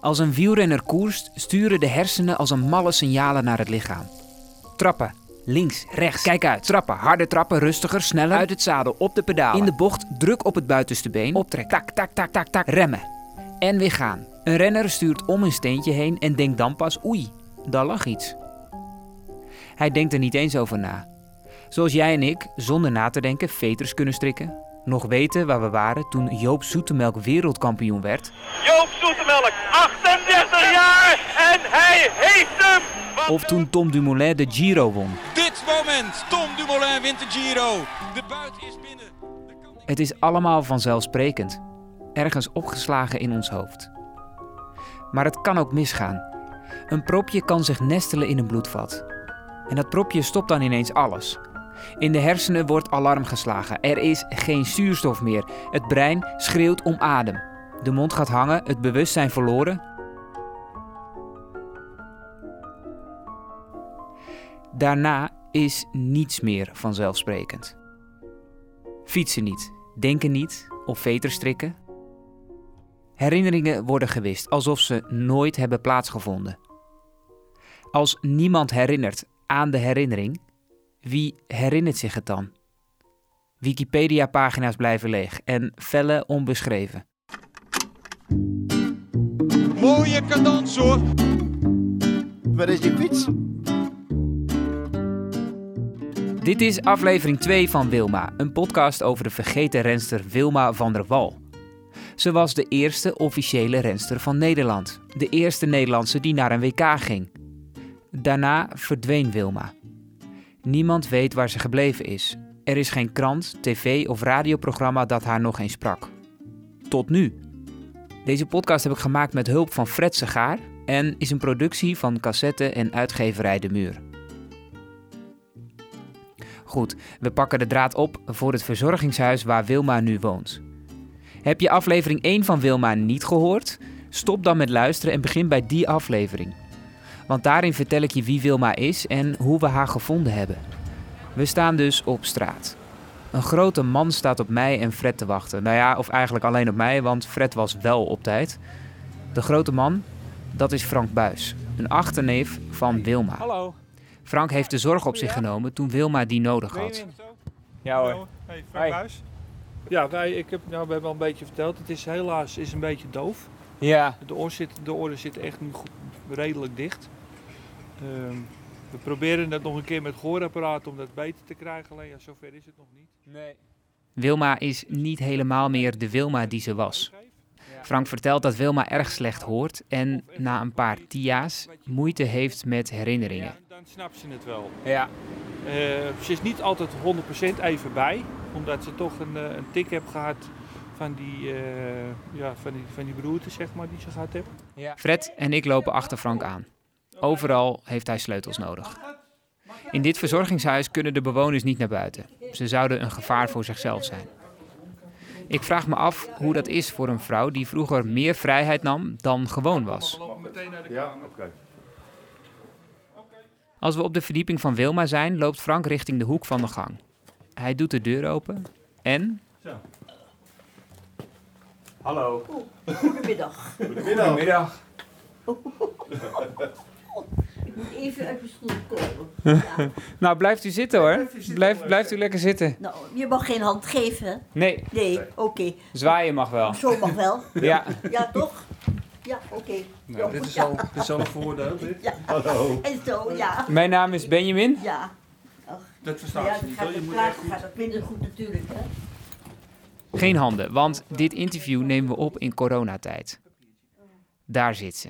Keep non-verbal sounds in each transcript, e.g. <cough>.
Als een wielrenner koerst, sturen de hersenen als een malle signalen naar het lichaam. Trappen, links, rechts, kijk uit. Trappen, harde trappen, rustiger, sneller. Uit het zadel, op de pedalen. In de bocht, druk op het buitenste been. Optrekken, tak, tak, tak, tak, tak. Remmen. En weer gaan. Een renner stuurt om een steentje heen en denkt dan pas, oei, daar lag iets. Hij denkt er niet eens over na. Zoals jij en ik, zonder na te denken, veters kunnen strikken. Nog weten waar we waren toen Joop Zoetemelk wereldkampioen werd. Joop Zoetemelk, 38 jaar en hij heeft hem! Of toen Tom Dumoulin de Giro won. Dit moment, Tom Dumoulin wint de Giro. De buit is binnen. Het is allemaal vanzelfsprekend. Ergens opgeslagen in ons hoofd. Maar het kan ook misgaan. Een propje kan zich nestelen in een bloedvat. En dat propje stopt dan ineens alles. In de hersenen wordt alarm geslagen. Er is geen zuurstof meer. Het brein schreeuwt om adem. De mond gaat hangen, het bewustzijn verloren. Daarna is niets meer vanzelfsprekend. Fietsen niet, denken niet of veters strikken. Herinneringen worden gewist alsof ze nooit hebben plaatsgevonden. Als niemand herinnert aan de herinnering, wie herinnert zich het dan? Wikipedia-pagina's blijven leeg en vellen onbeschreven. Mooie cadans hoor. Waar is die fiets? Dit is aflevering 2 van Wilma, een podcast over de vergeten renster Wilma van der Wal. Ze was de eerste officiële renster van Nederland. De eerste Nederlandse die naar een WK ging. Daarna verdween Wilma. Niemand weet waar ze gebleven is. Er is geen krant, tv of radioprogramma dat haar nog eens sprak. Tot nu. Deze podcast heb ik gemaakt met hulp van Fred Segaar en is een productie van cassette en uitgeverij De Muur. Goed, we pakken de draad op voor het verzorgingshuis waar Wilma nu woont. Heb je aflevering 1 van Wilma niet gehoord? Stop dan met luisteren en begin bij die aflevering. Want daarin vertel ik je wie Wilma is en hoe we haar gevonden hebben. We staan dus op straat. Een grote man staat op mij en Fred te wachten. Nou ja, of eigenlijk alleen op mij, want Fred was wel op tijd. De grote man, dat is Frank Buis, een achterneef van Wilma. Hallo. Frank heeft de zorg op zich genomen toen Wilma die nodig had. Ja hoor. Hey, Frank. Buis. Ja, nee, ik heb, nou, we hebben al een beetje verteld. Het is helaas is een beetje doof. Ja. De oor zit, de oren zit echt nu goed, redelijk dicht. Ehm, we proberen het nog een keer met gehoorapparaat om dat beter te krijgen. Alleen ja, zover is het nog niet. Nee. Wilma is niet helemaal meer de Wilma die ze was. Frank vertelt dat Wilma erg slecht hoort en na een paar tia's moeite heeft met herinneringen. Ja, dan snapt ze het wel. Ja. Eh, ze is niet altijd 100% even bij. Omdat ze toch een, eh, een tik heeft gehad van die, eh, ja, van, die, van die beroerte, zeg maar, die ze gehad heeft. Ja. Fred en ik lopen achter Frank aan. Overal heeft hij sleutels nodig. In dit verzorgingshuis kunnen de bewoners niet naar buiten. Ze zouden een gevaar voor zichzelf zijn. Ik vraag me af hoe dat is voor een vrouw die vroeger meer vrijheid nam dan gewoon was. Ja, oké. Als we op de verdieping van Wilma zijn, loopt Frank richting de hoek van de gang. Hij doet de deur open en Hallo. Goedemiddag. Goedemiddag. Goedemiddag. <laughs> Ik moet even uit mijn stoel komen. Ja. <laughs> Nou, blijft u zitten hoor. Blijf, blijft u lekker zitten. Nou, je mag geen hand geven. Nee, Nee, oké. zwaaien mag wel. Zo mag wel. <laughs> Ja, Ja, toch? Ja, oké. Ja, dit is ja. al, dit is al een voordeel. Dit. Ja. Hallo. En zo, ja. mijn naam is Benjamin. Ja. Dat Nou verstaat ja, ze niet. gaat het praten echt gaat het minder goed natuurlijk, hè. Geen handen, want dit interview nemen we op in coronatijd. Daar zit ze.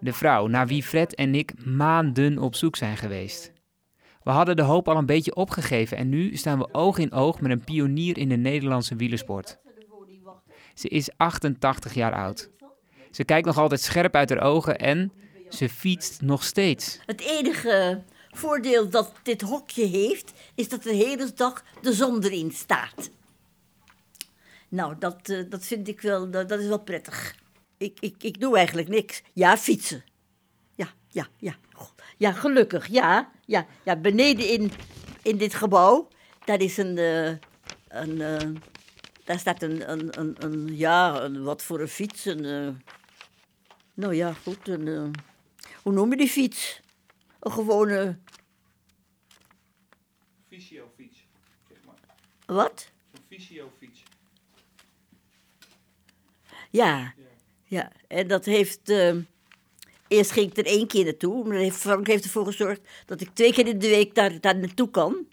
De vrouw naar wie Fred en ik maanden op zoek zijn geweest. We hadden de hoop al een beetje opgegeven en nu staan we oog in oog met een pionier in de Nederlandse wielersport. Ze is 88 jaar oud. Ze kijkt nog altijd scherp uit haar ogen en ze fietst nog steeds. Het enige voordeel dat dit hokje heeft, is dat de hele dag de zon erin staat. Nou, dat, eh, dat vind ik wel, dat, dat is wel prettig. Ik, ik, ik doe eigenlijk niks. Ja, fietsen. Ja, ja, ja. Ja, gelukkig, ja. Ja, ja beneden in, in dit gebouw, daar is een, eh, een, eh, daar staat een, een, een, een ja, een, wat voor een fiets. Een, nou ja, goed. Een, hoe noem je die fiets? Een gewone, Fysiofiets, zeg maar. wat? Een fysiofiets. Ja, ja. En dat heeft. eh, eerst ging ik er één keer naartoe. Maar Frank heeft ervoor gezorgd dat ik twee keer in de week daar, daar naartoe kan.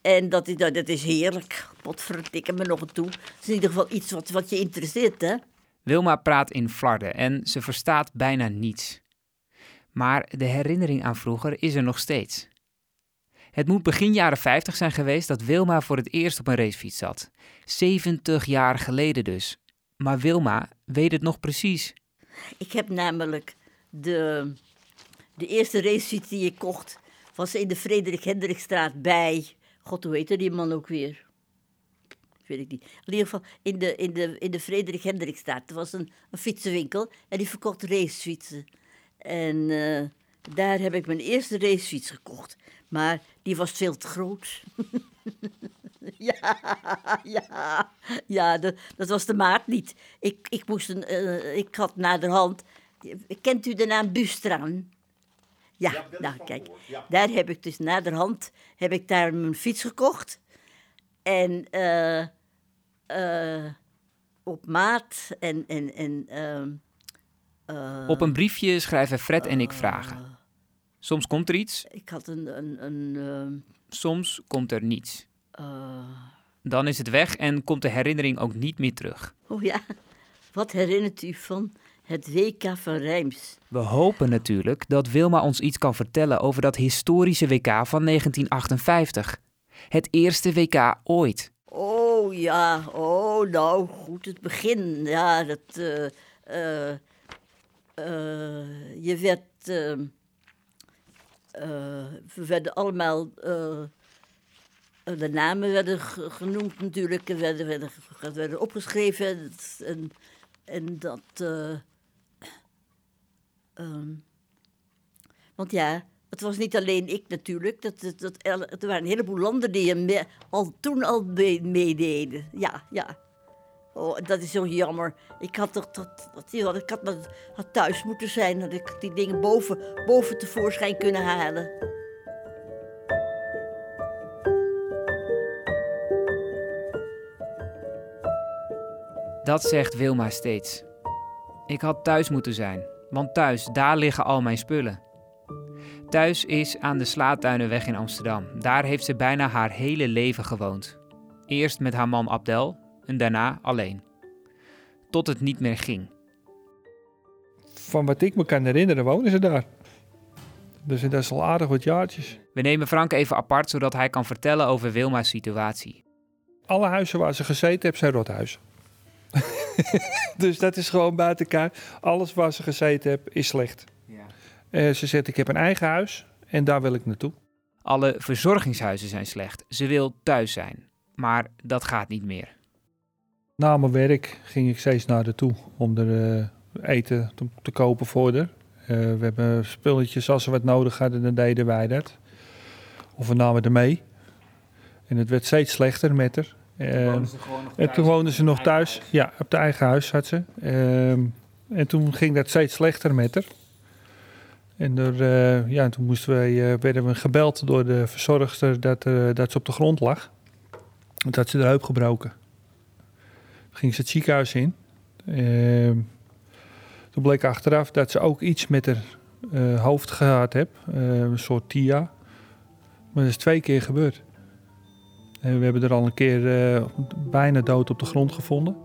En dat, is- dat, dat is heerlijk. Potverdikke me nog een toe. Het is in ieder geval iets wat, wat je interesseert, hè? Wilma praat in flarden en ze verstaat bijna niets. Maar de herinnering aan vroeger is er nog steeds. Het moet begin jaren 50 zijn geweest dat Wilma voor het eerst op een racefiets zat. 70 jaar geleden dus. Maar Wilma weet het nog precies. Ik heb namelijk de, de eerste racefiets die ik kocht, was in de Frederik Hendrikstraat bij. God, hoe heette die man ook weer? Weet ik niet. In ieder geval in de, in de, in de Frederik Hendrikstraat. Er was een, een fietsenwinkel en die verkocht racefietsen. En eh, daar heb ik mijn eerste racefiets gekocht. Maar die was veel te groot. <laughs> <laughs> ja, ja, ja dat, dat was de maat niet. Ik, ik, moest een, eh, ik had naderhand... Kent u de naam Bustraan? Ja, nou kijk, daar heb ik dus naderhand heb ik daar mijn fiets gekocht. En eh, eh, op maat en... en, en ehm, eh, Op een briefje schrijven Fred en ik vragen. Soms komt er iets, Ik had een... een, een ehm, soms komt er niets. Eh, Dan is het weg en komt de herinnering ook niet meer terug. oh ja, wat herinnert u van het WK van Rijms? We hopen natuurlijk dat Wilma ons iets kan vertellen over dat historische WK van 1958. Het eerste WK ooit. Oh ja, oh nou goed, het begin. Ja, dat. eh, eh, je werd. we werden allemaal. Eh, de namen werden ge- genoemd natuurlijk, en werden, werden, werden opgeschreven. En, en dat. eh, ehm, want ja, het was niet alleen ik natuurlijk. Dat, dat, er waren een heleboel landen die al toen al mee- meededen. Ja, ja. Oh, dat is zo jammer. Ik had toch dat, dat, ik had, had thuis moeten zijn. Dat ik die dingen boven, boven tevoorschijn kunnen halen. Dat zegt Wilma steeds. Ik had thuis moeten zijn, want thuis, daar liggen al mijn spullen. Thuis is aan de Slaatuinenweg in Amsterdam. Daar heeft ze bijna haar hele leven gewoond. Eerst met haar man Abdel en daarna alleen. Tot het niet meer ging. Van wat ik me kan herinneren, wonen ze daar. Dus dat is al aardig wat jaartjes. We nemen Frank even apart zodat hij kan vertellen over Wilma's situatie. Alle huizen waar ze gezeten hebben, zijn rothuizen. <laughs> dus dat is gewoon buiten elkaar. Alles waar ze gezeten hebben, is slecht. Eh, ze zegt, ik heb een eigen huis en daar wil ik naartoe. Alle verzorgingshuizen zijn slecht. Ze wil thuis zijn. Maar dat gaat niet meer. Na mijn werk ging ik steeds naar haar toe om er eh, eten te, te kopen voor haar. Eh, we hebben spulletjes, als ze wat nodig hadden, dan deden wij dat. Of we namen er mee. En het werd steeds slechter met haar. Eh, en toen woonde ze nog thuis. Ja, op de eigen huis had ze. Ehm, en toen ging dat steeds slechter met haar. En door, eh, ja, toen moesten wij, eh, werden we gebeld door de verzorgster dat, eh, dat ze op de grond lag. Dat had ze de heup gebroken. Toen ging ze het ziekenhuis in. Ehm, toen bleek achteraf dat ze ook iets met haar hoofd gehad heeft. een soort TIA. Maar dat is twee keer gebeurd. We hebben er al een keer eh, bijna dood op de grond gevonden.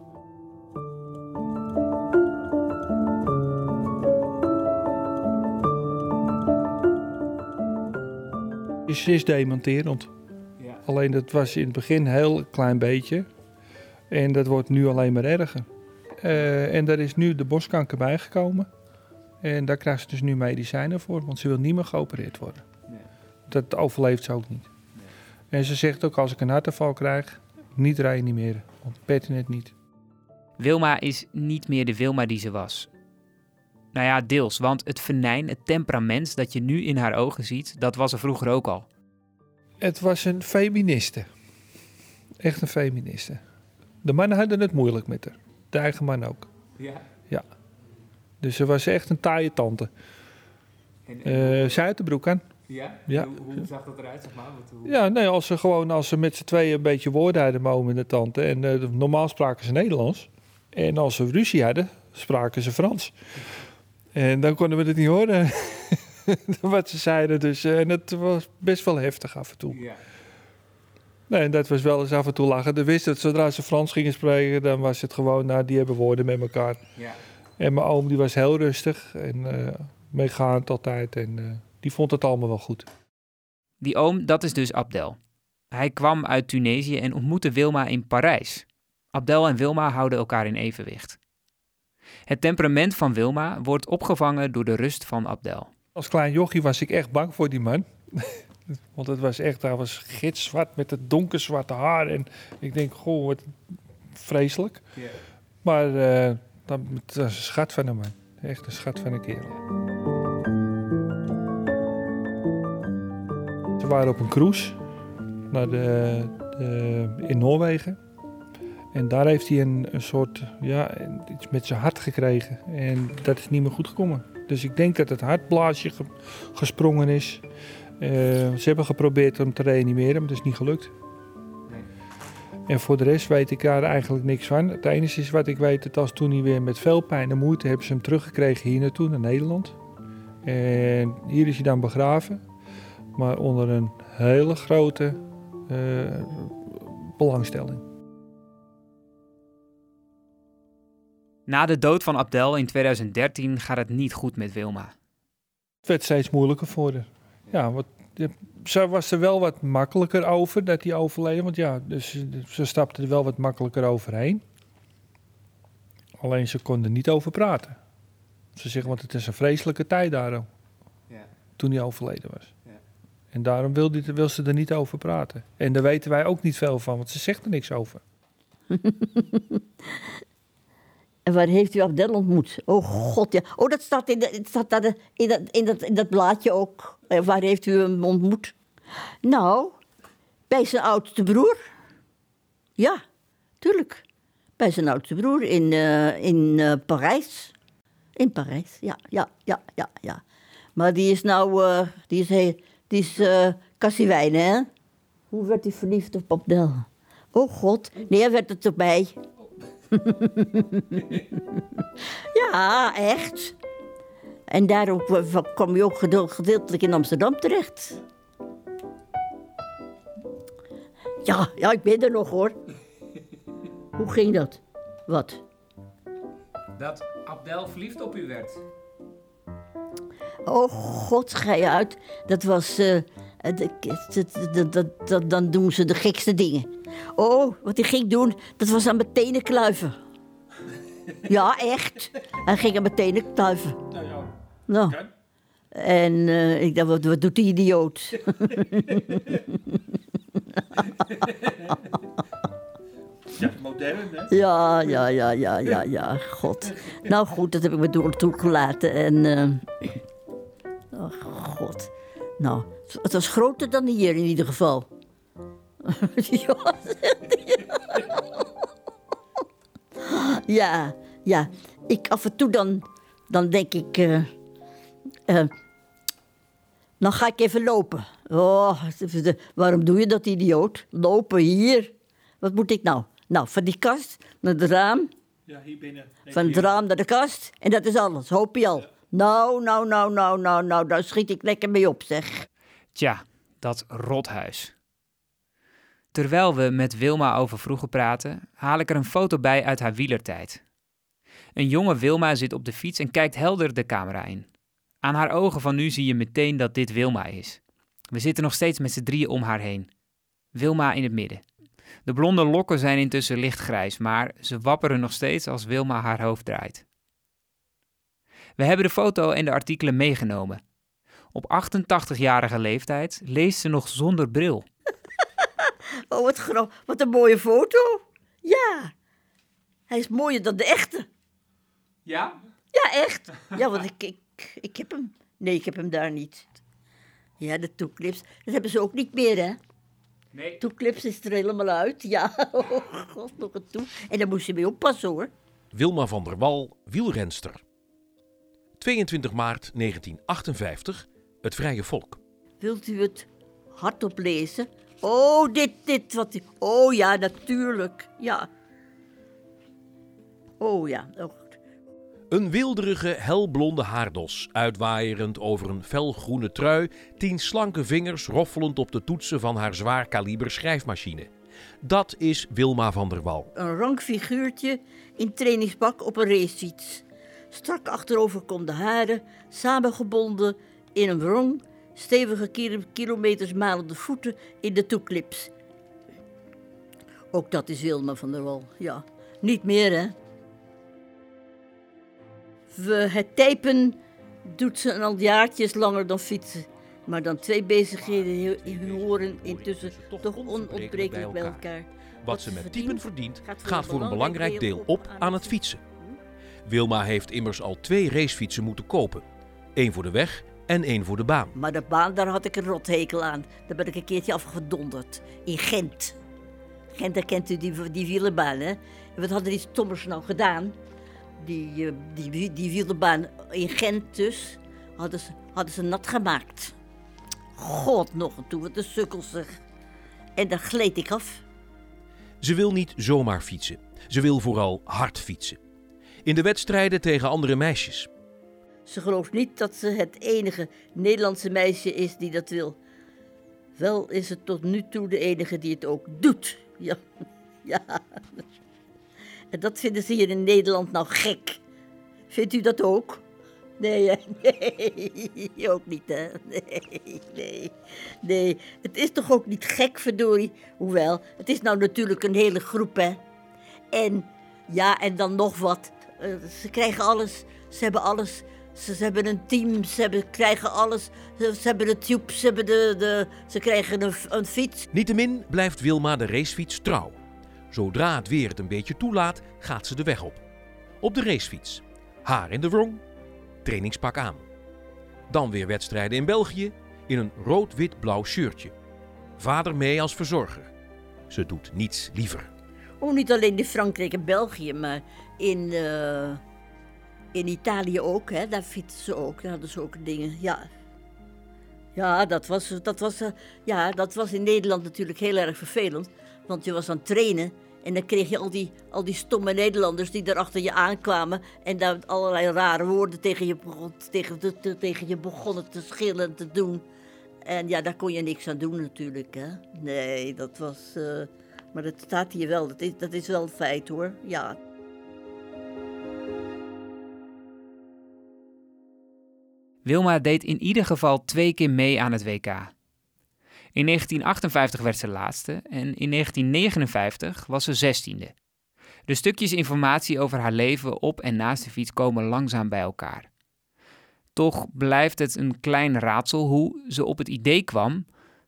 Is, is demonterend. Alleen dat was in het begin een heel klein beetje. En dat wordt nu alleen maar erger. Eh, en daar is nu de borstkanker bijgekomen. En daar krijgt ze dus nu medicijnen voor, want ze wil niet meer geopereerd worden. Dat overleeft ze ook niet. En ze zegt ook als ik een hartaanval krijg, niet reanimeren. Want pertinent niet. Wilma is niet meer de Wilma die ze was. Nou ja, deels, want het venijn, het temperament dat je nu in haar ogen ziet, dat was er vroeger ook al. Het was een feministe. Echt een feministe. De mannen hadden het moeilijk met haar. De eigen man ook. Ja. Ja. Dus ze was echt een taaie tante. Eh zij had de broek aan. Ja? Ja. Hoe, zag dat eruit, zeg maar? Ja, nee, als ze gewoon als ze met z'n tweeën een beetje woorden hadden, momen en de tante. En eh, normaal spraken ze Nederlands. En als ze ruzie hadden, spraken ze Frans. En dan konden we het niet horen. <laughs> Wat ze zeiden. Dus, eh, en het was best wel heftig af en toe. Ja. Nee, en dat was wel eens af en toe lachen. De wist dat zodra ze Frans gingen spreken, dan was het gewoon, nou, die hebben woorden met elkaar. ja. En mijn oom die was heel rustig en eh, meegaand altijd. En die vond het allemaal wel goed. Die oom, dat is dus Abdel. Hij kwam uit Tunesië en ontmoette Wilma in Parijs. Abdel en Wilma houden elkaar in evenwicht. Het temperament van Wilma wordt opgevangen door de rust van Abdel. Als klein jochie was ik echt bang voor die man. <laughs> Want het was echt, hij was gitzwart met het donkerzwarte haar. En ik denk, goh, wat vreselijk. Maar eh, dat, dat was een schat van een man. Echt een schat van een kerel. Ze waren op een cruise naar de, de- in Noorwegen. En daar heeft hij een, soort, ja, iets met zijn hart gekregen. En dat is niet meer goed gekomen. Dus ik denk dat het hartblaasje ge- gesprongen is. Eh, ze hebben geprobeerd hem te reanimeren, maar dat is niet gelukt. En voor de rest weet ik daar eigenlijk niks van. Het enige is wat ik weet, dat als toen hij weer met veel pijn en moeite hebben ze hem teruggekregen hier naartoe, naar Nederland. En hier is hij dan begraven. Maar onder een hele grote eh, belangstelling. Na de dood van Abdel in 2013 gaat het niet goed met Wilma. Het werd steeds moeilijker voor haar. Ja, wat, ze was er wel wat makkelijker over dat hij overleden. Want ja, dus, ze- ze stapte er wel wat makkelijker overheen. Alleen ze kon er niet over praten. Ze zegt, want het is een vreselijke tijd daarom. Toen hij overleden was. En daarom wil, ze er niet over praten. En daar weten wij ook niet veel van, want ze zegt er niks over. <laughs> En waar heeft u Abdel ontmoet? Oh god, ja. Oh, dat staat in, staat in, dat, in, dat, in dat blaadje ook. Eh, waar heeft u hem ontmoet? Nou, bij zijn oudste broer. Ja, tuurlijk. Bij zijn oudste broer in, eh, in eh, Parijs. In Parijs, ja, ja, ja, ja, ja. Maar die is nou, die is, heel, die is eh Cassiewijnen, hè? Hoe werd hij verliefd op Abdel? Oh god, nee, hij werd het erbij. <laughs> Ja, echt. En daarom w- w- kwam je ook gedeel- gedeeltelijk in Amsterdam terecht. Ja, ja, ik ben er nog hoor. Hoe ging dat? Wat? Dat Abdel verliefd op u werd. Oh god, ga je uit. Dat was. dat- dan doen ze de gekste dingen. Oh, wat hij ging doen, dat was aan mijn tenen kluiven. Ja, echt. Hij ging aan mijn tenen kluiven. Nou. En eh, ik dacht, wat, wat doet die idioot? <laughs> Ja, modern hè? Ja, ja, ja, ja, ja, ja, god. Nou goed, dat heb ik me door toegelaten. En, eh, oh god. Nou, het was groter dan hier in ieder geval. <laughs> <laughs> ja, ja. Ik af en toe dan, dan denk ik, eh, eh, dan ga ik even lopen. Oh, waarom doe je dat, idioot? Lopen hier. Wat moet ik nou? Nou, van die kast naar het raam, Ja, hier binnen. van het raam naar de kast en dat is alles. Hoop je al. Nou, nou, nou, nou, nou, nou, daar schiet ik lekker mee op, zeg. Tja, dat rothuis. Terwijl we met Wilma over vroeger praten, haal ik er een foto bij uit haar wielertijd. Een jonge Wilma zit op de fiets en kijkt helder de camera in. Aan haar ogen van nu zie je meteen dat dit Wilma is. We zitten nog steeds met z'n drieën om haar heen. Wilma in het midden. De blonde lokken zijn intussen lichtgrijs, maar ze wapperen nog steeds als Wilma haar hoofd draait. We hebben de foto en de artikelen meegenomen. Op 88-jarige leeftijd leest ze nog zonder bril. <laughs> Oh, wat, gro- wat een mooie foto. Ja, hij is mooier dan de echte. Ja? Ja, echt. Ja, want ik, ik, ik heb hem. Nee, ik heb hem daar niet. Ja, de toeclips. Dat hebben ze ook niet meer, hè? Nee. Toeclips is er helemaal uit. Ja, <laughs> oh god, nog een toe. En daar moest je mee oppassen hoor. Wilma van der Wal, wielrenster. 22 maart 1958, het Vrije Volk. Wilt u het hardop lezen? Oh, dit, dit, wat. Oh ja, natuurlijk. Ja. Oh ja. Oh. Een wilderige, helblonde haardos, uitwaaierend over een felgroene trui, tien slanke vingers roffelend op de toetsen van haar zwaar kaliber schrijfmachine. Dat is Wilma van der Wal. Een rank figuurtje in trainingspak op een racefiets. Strak achterover de haren, samengebonden in een wrong, stevige kilo- kilometers malende voeten in de toeklips. Ook dat is Wilma van der Wal, ja. Niet meer, hè? We, het typen doet ze al jaartjes langer dan fietsen. Maar dan twee bezigheden he- horen intussen toch onontbrekelijk bij elkaar. Wat ze met typen verdient, gaat voor een belangrijk deel op aan het fietsen. Wilma heeft immers al twee racefietsen moeten kopen. Eén voor de weg en één voor de baan. Maar de baan, daar had ik een rothekel aan. Daar ben ik een keertje afgedonderd. In Gent. Gent, daar kent u die, die wielerbaan, hè? En wat hadden die stommers nou gedaan? Die, eh, die, die, in Gent dus, hadden ze, hadden ze nat gemaakt. God nog een toe, wat een sukkel zeg. En daar gleed ik af. Ze wil niet zomaar fietsen. Ze wil vooral hard fietsen. In de wedstrijden tegen andere meisjes. Ze gelooft niet dat ze het enige Nederlandse meisje is die dat wil. Wel is het tot nu toe de enige die het ook doet. Ja, <laughs> ja. En dat vinden ze hier in Nederland nou gek. Vindt u dat ook? Nee, <laughs> nee, ook niet, hè? Nee, nee, nee. Het is toch ook niet gek, verdorie? Hoewel, het is nou natuurlijk een hele groep, hè? En ja, en dan nog wat. Eh, ze krijgen alles. Ze hebben alles. Ze, ze hebben een team. Ze hebben, krijgen alles. Ze, hebben de tube. Ze, hebben de, de, ze krijgen een, een fiets. Niettemin blijft Wilma de racefiets trouw. Zodra het weer het een beetje toelaat, gaat ze de weg op. Op de racefiets. Haar in de wrong, trainingspak aan. Dan weer wedstrijden in België in een rood-wit-blauw shirtje. Vader mee als verzorger. Ze doet niets liever. Oh, niet alleen in Frankrijk en België, maar in, eh, in Italië ook. Hè? Daar fietsen ze ook. Daar hadden ze ook dingen. Ja, ja, dat, was, dat, was, eh, ja dat was in Nederland natuurlijk heel erg vervelend. Want je was aan het trainen. En dan kreeg je al die, al die stomme Nederlanders die daar achter je aankwamen. En daar allerlei rare woorden tegen je, begon, tegen, te- te- tegen je begonnen te schillen en te doen. En ja, daar kon je niks aan doen natuurlijk. Hè? Nee, dat was. eh, maar dat staat hier wel. Dat is, dat is wel een feit hoor. Ja. Wilma deed in ieder geval twee keer mee aan het WK. In 1958 werd ze laatste en in 1959 was ze zestiende. De stukjes informatie over haar leven op en naast de fiets komen langzaam bij elkaar. Toch blijft het een klein raadsel hoe ze op het idee kwam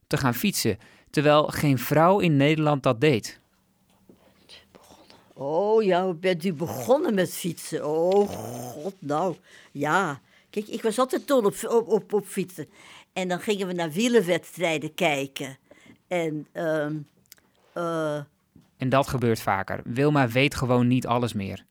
te gaan fietsen, terwijl geen vrouw in Nederland dat deed. Oh ja, bent u begonnen met fietsen? Oh god, nou. Ja. Kijk, ik was altijd dol op, op, op, op fietsen. En dan gingen we naar wielerwedstrijden kijken. En, ehm eh, En dat gebeurt vaker. Wilma weet gewoon niet alles meer.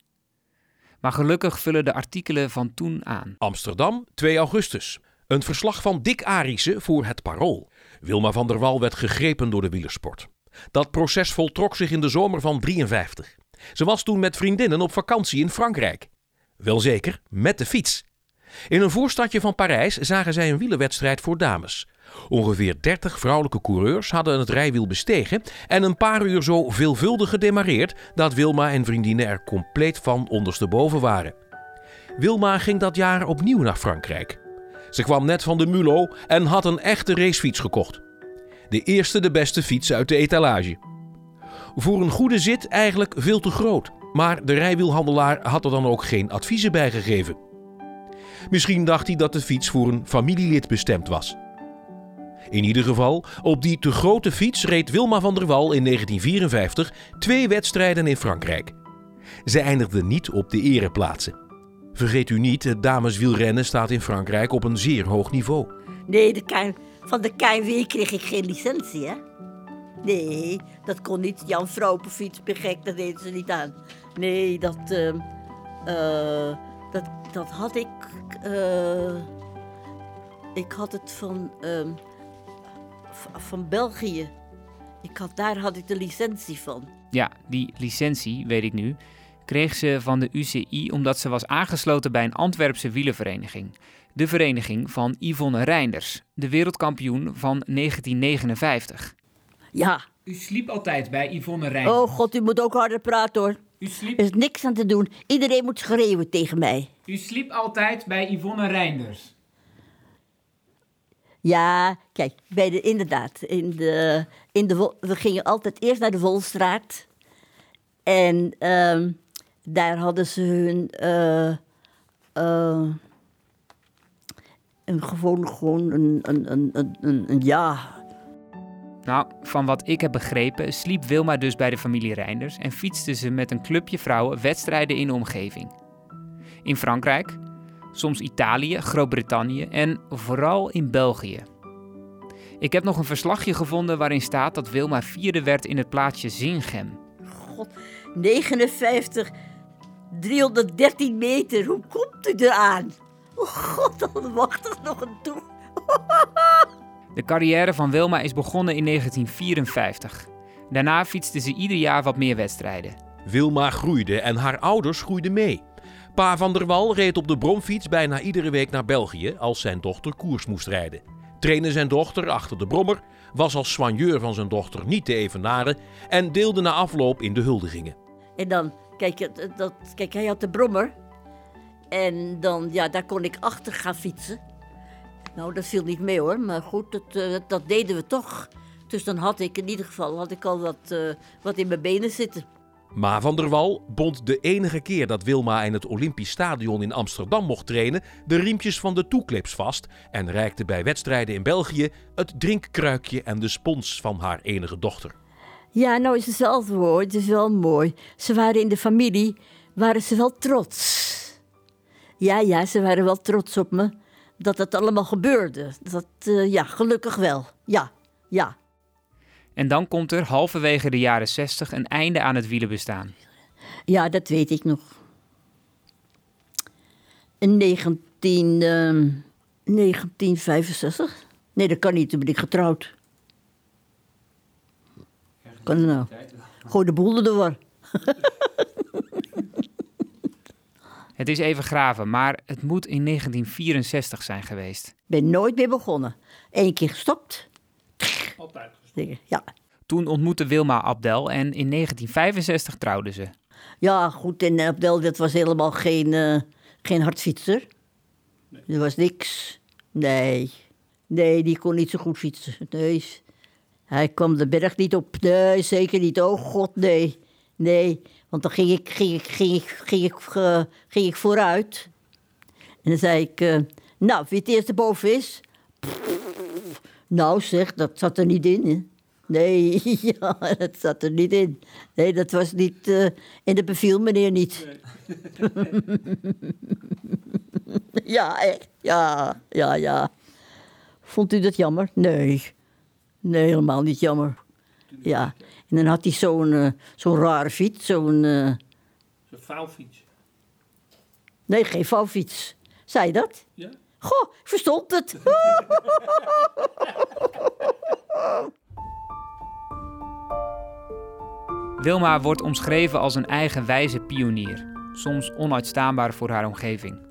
Maar gelukkig vullen de artikelen van toen aan. Amsterdam, 2 augustus. Een verslag van Dick Arissen voor het Parool. Wilma van der Wal werd gegrepen door de wielersport. Dat proces voltrok zich in de zomer van 53. Ze was toen met vriendinnen op vakantie in Frankrijk. Welzeker, met de fiets. In een voorstadje van Parijs zagen zij een wielerwedstrijd voor dames. Ongeveer 30 vrouwelijke coureurs hadden het rijwiel bestegen en een paar uur zo veelvuldig gedemareerd dat Wilma en vriendinnen er compleet van ondersteboven waren. Wilma ging dat jaar opnieuw naar Frankrijk. Ze kwam net van de Mulot en had een echte racefiets gekocht. De eerste de beste fiets uit de etalage. Voor een goede zit eigenlijk veel te groot, maar de rijwielhandelaar had er dan ook geen adviezen bij gegeven. Misschien dacht hij dat de fiets voor een familielid bestemd was. In ieder geval, op die te grote fiets reed Wilma van der Wal in 1954 twee wedstrijden in Frankrijk. Ze eindigde niet op de ereplaatsen. Vergeet u niet, het dameswielrennen staat in Frankrijk op een zeer hoog niveau. nee, de KN van de KNW kreeg ik geen licentie, hè? Nee, dat kon niet. Jan Vrouwenfiets, ben gek, dat deden ze niet aan. Nee, dat, ehm, eh, dat, dat had ik. eh, ik had het van, ehm, van België. Ik had, daar had ik de licentie van. Ja, die licentie, weet ik nu, kreeg ze van de UCI omdat ze was aangesloten bij een Antwerpse wielervereniging. De vereniging van Yvonne Reinders, de wereldkampioen van 1959. Ja. U sliep altijd bij Yvonne Reinders. Oh god, u moet ook harder praten hoor. U, sliep, Er is niks aan te doen. Iedereen moet schreeuwen tegen mij. u sliep altijd bij Yvonne Reinders. Ja, kijk, bij de, inderdaad. In de, in de, we gingen altijd eerst naar de Volstraat. En ehm, daar hadden ze hun. eh, eh, een gewoon, gewoon een, een, een, een, een, een- ja. Nou, van wat ik heb begrepen, sliep Wilma dus bij de familie Reinders en fietste ze met een clubje vrouwen wedstrijden in de omgeving. In Frankrijk, soms Italië, Groot-Brittannië en vooral in België. Ik heb nog een verslagje gevonden waarin staat dat Wilma vierde werd in het plaatsje Zingem. God, 59, 313 meter. Hoe komt u eraan? Oh god, dan wacht er nog een toe. De carrière van Wilma is begonnen in 1954. Daarna fietste ze ieder jaar wat meer wedstrijden. Wilma groeide en haar ouders groeiden mee. Pa van der Wal reed op de bromfiets bijna iedere week naar België als zijn dochter koers moest rijden. Trainde zijn dochter achter de brommer, was als soigneur van zijn dochter niet te evenaren en deelde na afloop in de huldigingen. En dan, kijk, dat, kijk, hij had de brommer. En dan, ja, daar kon ik achter gaan fietsen. Nou, dat viel niet mee hoor, maar goed, dat, eh, dat deden we toch. Dus dan had ik in ieder geval had ik al wat, eh, wat in mijn benen zitten. Ma van der Wal bond de enige keer dat Wilma in het Olympisch Stadion in Amsterdam mocht trainen de riempjes van de toeclips vast en reikte bij wedstrijden in België het drinkkruikje en de spons van haar enige dochter. Ja, nou is het zelf hoor, het is wel mooi. Ze waren in de familie, waren ze wel trots. Ja, ja, ze waren wel trots op me. Dat het allemaal gebeurde. Dat, eh, ja, gelukkig wel. Ja, ja. En dan komt er halverwege de jaren 60 een einde aan het wielenbestaan. Ja, dat weet ik nog. In 19, ehm, 1965? Nee, dat kan niet, toen ben ik getrouwd. Kan nou? Gooi de boel er door. <laughs> Het is even graven, maar het moet in 1964 zijn geweest. Ik ben nooit meer begonnen. Eén keer gestopt. Altijd. Ja. Toen ontmoette Wilma Abdel en in 1965 trouwden ze. ja, goed, en Abdel, dat was helemaal geen, eh, geen hardfietser. Er was niks. Nee. Nee, die kon niet zo goed fietsen. Nee. Hij kwam de berg niet op. Nee, zeker niet. Oh god, nee. Nee, want dan ging ik, ging ik, ging ik, ging ik, eh, ging ik vooruit. En dan zei ik, eh, nou, wie het eerste boven is? Nou zeg, dat zat er niet in, hè. Nee, <laughs> ja, dat zat er niet in. Nee, dat was niet... eh, en dat beviel meneer niet. <laughs> ja, echt. Ja, ja, ja. Vond u dat jammer? Nee. Nee, helemaal niet jammer. Ja. En dan had hij zo'n eh, zo'n rare fiets, zo'n... eh, Zo'n vouwfiets. nee, geen vouwfiets. Zei je dat? Ja. Goh, ik verstond het. <laughs> Wilma wordt omschreven als een eigenwijze pionier, soms onuitstaanbaar voor haar omgeving.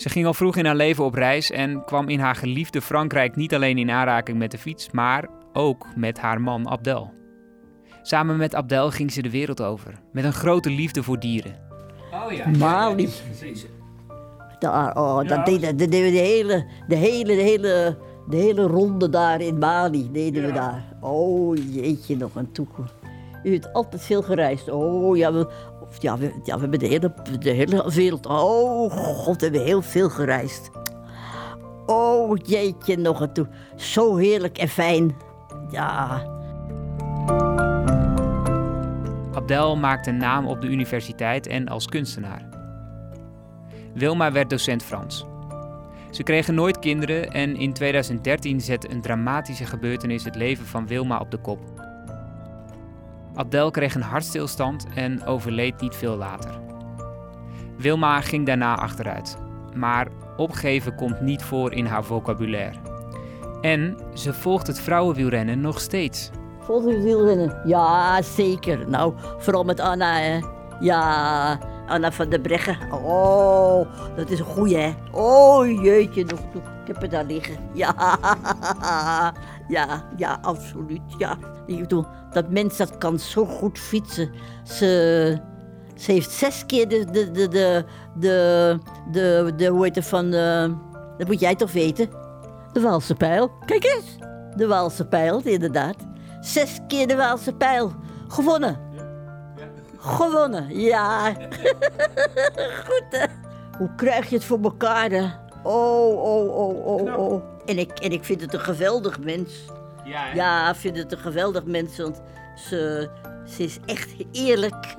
Ze ging al vroeg in haar leven op reis en kwam in haar geliefde Frankrijk niet alleen in aanraking met de fiets, maar ook met haar man Abdel. Samen met Abdel ging ze de wereld over, met een grote liefde voor dieren. Oh ja. Mali. Daar, oh, dat deden, dat deden we de hele, de hele, de hele, de hele ronde daar in Mali deden we daar. Oh jeetje, nog een toe. U hebt altijd veel gereisd. Oh ja, ja, we, ja, we hebben de hele, wereld. Oh god, we hebben heel veel gereisd. Oh jeetje, nog een toe. Zo heerlijk en fijn. Ja. Abdel maakte een naam op de universiteit en als kunstenaar. Wilma werd docent Frans. Ze kregen nooit kinderen en in 2013 zette een dramatische gebeurtenis het leven van Wilma op de kop. Adel kreeg een hartstilstand en overleed niet veel later. Wilma ging daarna achteruit, maar opgeven komt niet voor in haar vocabulaire. En ze volgt het vrouwenwielrennen nog steeds. Volgt u wielrennen? Ja, zeker. Nou, vooral met Anna, hè. Ja, Anna van der Breggen. Oh, dat is een goeie, hè. Oh, jeetje, nog, nog. ik heb het daar liggen. Ja, <laughs> ja, ja, absoluut, ja. Ik bedoel, dat mens dat kan zo goed fietsen. Ze, ze heeft zes keer de, de, de, de, de, de, de hoe heet het van, eh, dat moet jij toch weten? De Waalse pijl. Kijk eens, de Waalse pijl, inderdaad. Zes keer de Waalse pijl. Gewonnen. Gewonnen, ja. <laughs> Goed, hè? Hoe krijg je het voor elkaar, hè? Oh, oh, oh, oh, oh. En ik, en ik vind het een geweldig mens. Ja, Ja, ik vind het een geweldig mens, want ze, ze is echt eerlijk.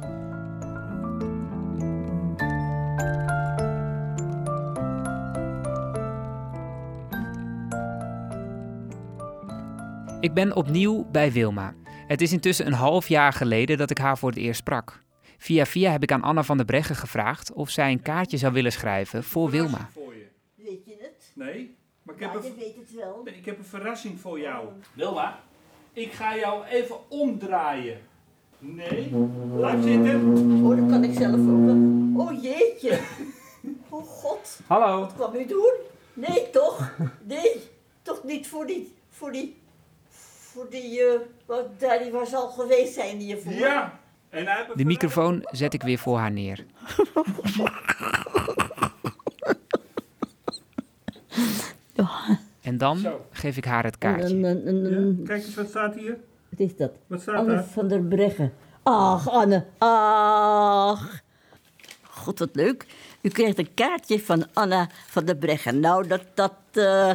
Ik ben opnieuw bij Wilma. Het is intussen een half jaar geleden dat ik haar voor het eerst sprak. Via via heb ik aan Anna van der Breggen gevraagd of zij een kaartje zou willen schrijven voor Wilma. Voor je. Weet je het? Nee, maar ik heb, een, weet het wel. ik heb een verrassing voor jou. Wilma, ik ga jou even omdraaien. Nee, blijf zitten. Oh, dat kan ik zelf ook wel. Oh, jeetje. <laughs> Oh, god. Hallo. Wat kwam u doen? Nee, toch? Nee, toch niet voor die, voor die, voor die, eh, wat daar die was al geweest zijn hiervoor. Ja, en hij De microfoon zet ik weer voor haar neer. <laughs> En dan Zo. geef ik haar het kaartje. Een, een, een, een- Ja, kijk eens, wat staat hier? wat is dat? Wat staat Anne daar? van der Breggen. Ach, Anne, ach. God, wat leuk. U krijgt een kaartje van Anna van der Breggen. Nou, dat, dat, eh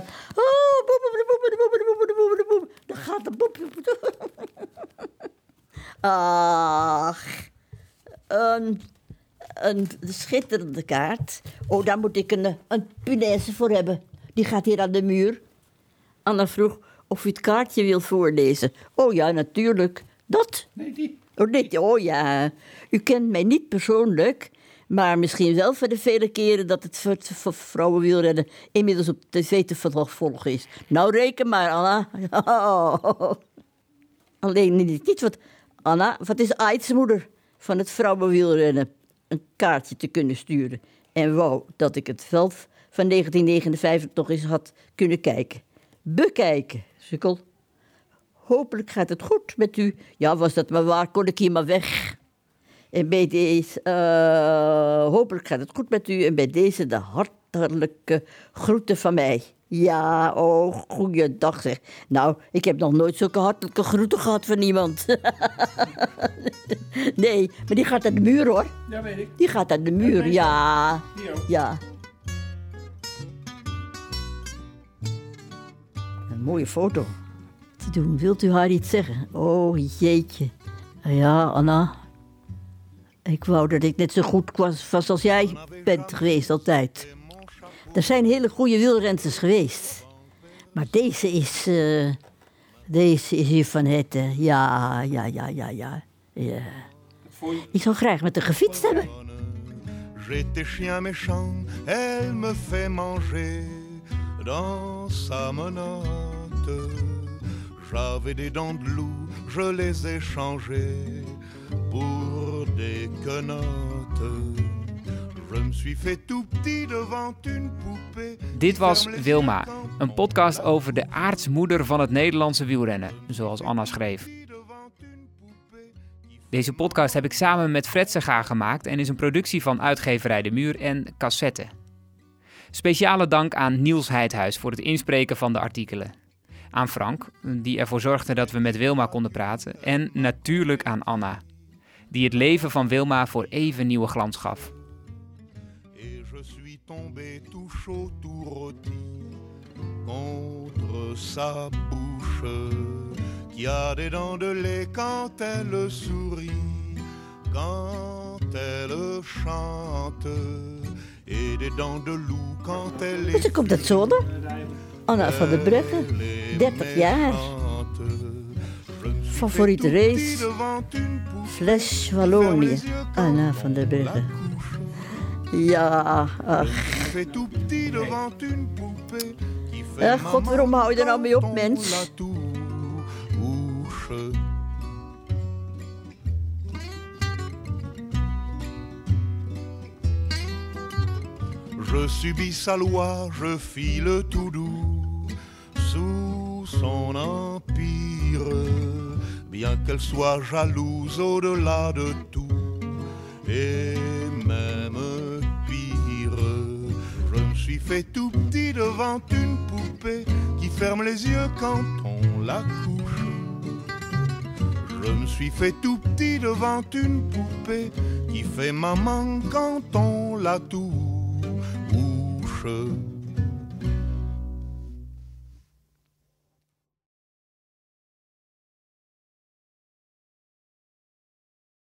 gaat de boep. boep, boep. <laughs> Ach. Een, een schitterende kaart. Oh, daar moet ik een, een punaise voor hebben. Die gaat hier aan de muur. Anna vroeg of u het kaartje wil voorlezen. Oh ja, natuurlijk. Dat? Nee, die. Oh, dit, oh ja. U kent mij niet persoonlijk, maar misschien wel voor de vele keren dat het voor, vrouwenwielrennen inmiddels op tv te volgen is. Nou, reken maar, Anna. <laughs> Alleen niet, niet wat. Anna, wat is Aids moeder van het vrouwenwielrennen? Een kaartje te kunnen sturen. En wou dat ik het veld van 1959 nog eens had kunnen kijken. Bekijken, sukkel. Hopelijk gaat het goed met u. Ja, was dat maar waar, kon ik hier maar weg. En bij deze, eh, hopelijk gaat het goed met u. En bij deze de hartelijke groeten van mij. Ja, oh, goeiedag zeg. Nou, ik heb nog nooit zulke hartelijke groeten gehad van iemand. <laughs> nee, maar die gaat aan de muur hoor. Ja, weet ik. Die gaat aan de muur, ja. Ook. Ja. Een mooie foto. Te doen. Wilt u haar iets zeggen? Oh, jeetje. Ja, Anna. Ik wou dat ik net zo goed was, als jij bent geweest altijd. Er zijn hele goede wielrenners geweest. Maar deze is... eh, deze is hier van het... ja, ja, ja, ja, ja. ja. Ik zou graag met haar gefietst hebben. J'étais chien méchant, elle me fait manger dans sa menotte. J'avais des dents de loup, je les ai changées pour Dit was Wilma, een podcast over de aartsmoeder van het Nederlandse wielrennen, zoals Anna schreef. Deze podcast heb ik samen met Fred Sega gemaakt en is een productie van uitgeverij De Muur en Cassette. Speciale dank aan Niels Heidhuis voor het inspreken van de artikelen. Aan Frank, die ervoor zorgde dat we met Wilma konden praten. En natuurlijk aan Anna, die het leven van Wilma voor even nieuwe glans gaf. Qui a des dents de lait quand elle sourit, quand elle chante et des dents de loup quand elle Dus ik komt uit Zolder. Anna van der Brugge, 30 jaar. Favoriete race? Flash Wallonië. Anna van der Bergen. Ja, ach. Ach, god, waarom hou je er nou mee op, mens? Je subis sa loi, je file tout doux sous son empire, bien qu'elle soit jalouse au-delà de tout, et même pire. Je me suis fait tout petit devant une poupée qui ferme les yeux quand on la couche. Je me suis fait tout petit devant une poupée qui fait maman quand on la touche.